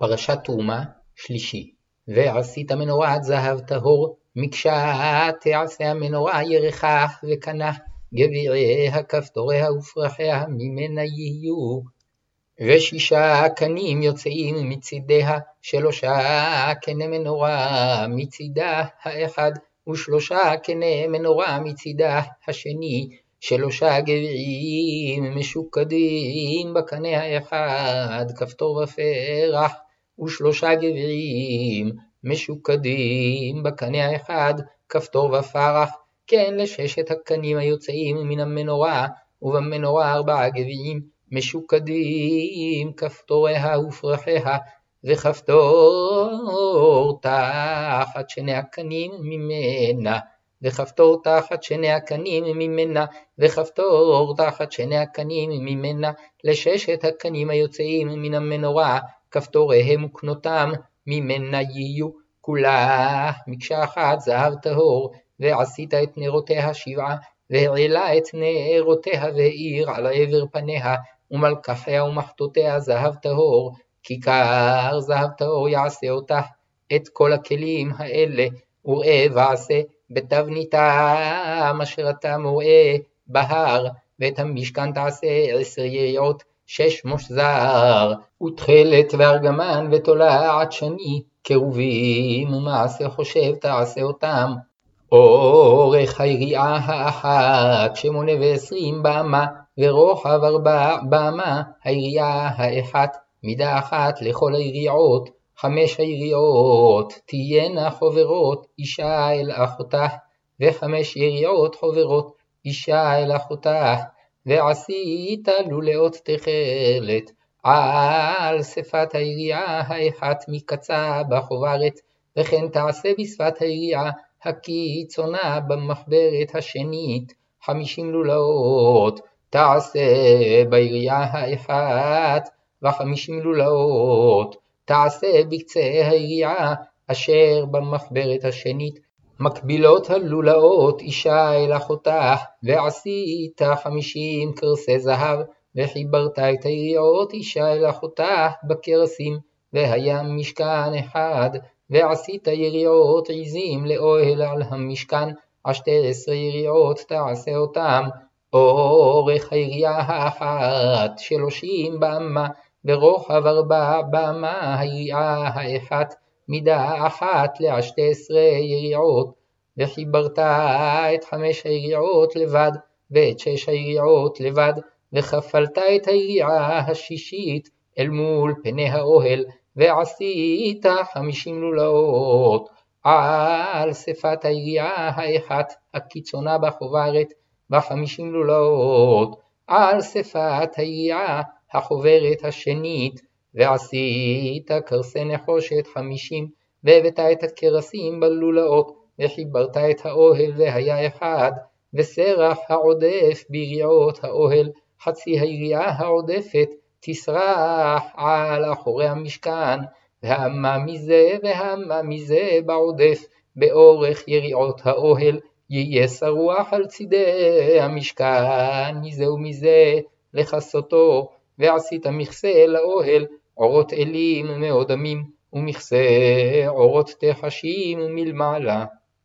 פרשת תרומה, שלישי. ועשית מנורת זהב טהור, מקשה תעשה המנורה ירחה וקנה, גביעיה, כפתוריה ופרחיה ממנה יהיו. ושישה קנים יוצאים מצידיה, שלושה קני מנורה מצידה האחד, ושלושה קני מנורה מצידה השני, שלושה גביעים משוקדים בקנה האחד, כפתור ופרח, ושלושה גביעים משוקדים. בקנה האחד, כפתור ופרח, כן לששת הקנים היוצאים מן המנורה, ובמנורה ארבעה גביעים משוקדים, כפתוריה ופרחיה, וכפתור תחת שני הקנים ממנה. וכפתור תחת שני הקנים ממנה, וכפתור תחת שני הקנים ממנה, לששת הקנים היוצאים מן המנורה, כפתוריהם וקנותם ממנה יהיו, כולה מקשה אחת זהב טהור, ועשית את נרותיה שבעה, והעלה את נרותיה והאיר על עבר פניה, ומלקחיה ומחטותיה זהב טהור, כיכר זהב טהור יעשה אותה, את כל הכלים האלה, וראה ועשה בתבניתם אשר אתה מועה בהר, ואת המשכן תעשה עשר יריעות, שש מושזר, ותכלת וארגמן ותולעת שני, קרובים ומעשה חושב תעשה אותם. אורך היריעה האחת שמונה ועשרים באמה, ורוחב ארבע באמה היריעה האחת, מידה אחת לכל היריעות, חמש היריעות תהיינה חוברות אישה אל אחותה, וחמש יריעות חוברות אישה אל אחותה, ועשית לולאות תכלת על שפת היריעה האחת מקצה בחוברת, וכן תעשה בשפת היריעה הקיצונה במחברת השנית. חמישים לולאות, תעשה ביריעה האחת וחמישים לולאות, תעשה בקצה היריעה אשר במחברת השנית, מקבילות הלולאות אישה אל אחותה, ועשית חמישים כרסי זהב, וחיברת את היריעות אישה אל אחותה בכרסים, והיה משכן אחד, ועשית יריעות עזים לאוהל על המשכן, עשתי עשרה יריעות תעשה אותם, אורך היריעה האחת שלושים באמה, ורוחב ארבע באמה היריעה האחת, מידה אחת לעשתי עשרה יריעות, וחיברת את חמש היריעות לבד, ואת שש היריעות לבד, וכפלת את היריעה השישית אל מול פני האוהל, ועשית חמישים לולאות על שפת היריעה האחת הקיצונה בחוברת, וחמישים לולאות על שפת היריעה החוברת השנית, ועשית כרסי נחושת חמישים, והבאת את הכרסים בלולאות, וחיברת את האוהל והיה אחד, וסרח העודף ביריעות האוהל, חצי היריעה העודפת תסרח על אחורי המשכן, והמה מזה והמה מזה בעודף, באורך יריעות האוהל, יהיה שרוח על צידי המשכן, מזה ומזה לכסותו, ועשית מכסה לאוהל, עורות אלים מאוד עמים, ומכסה עורות תחשים מלמעלה.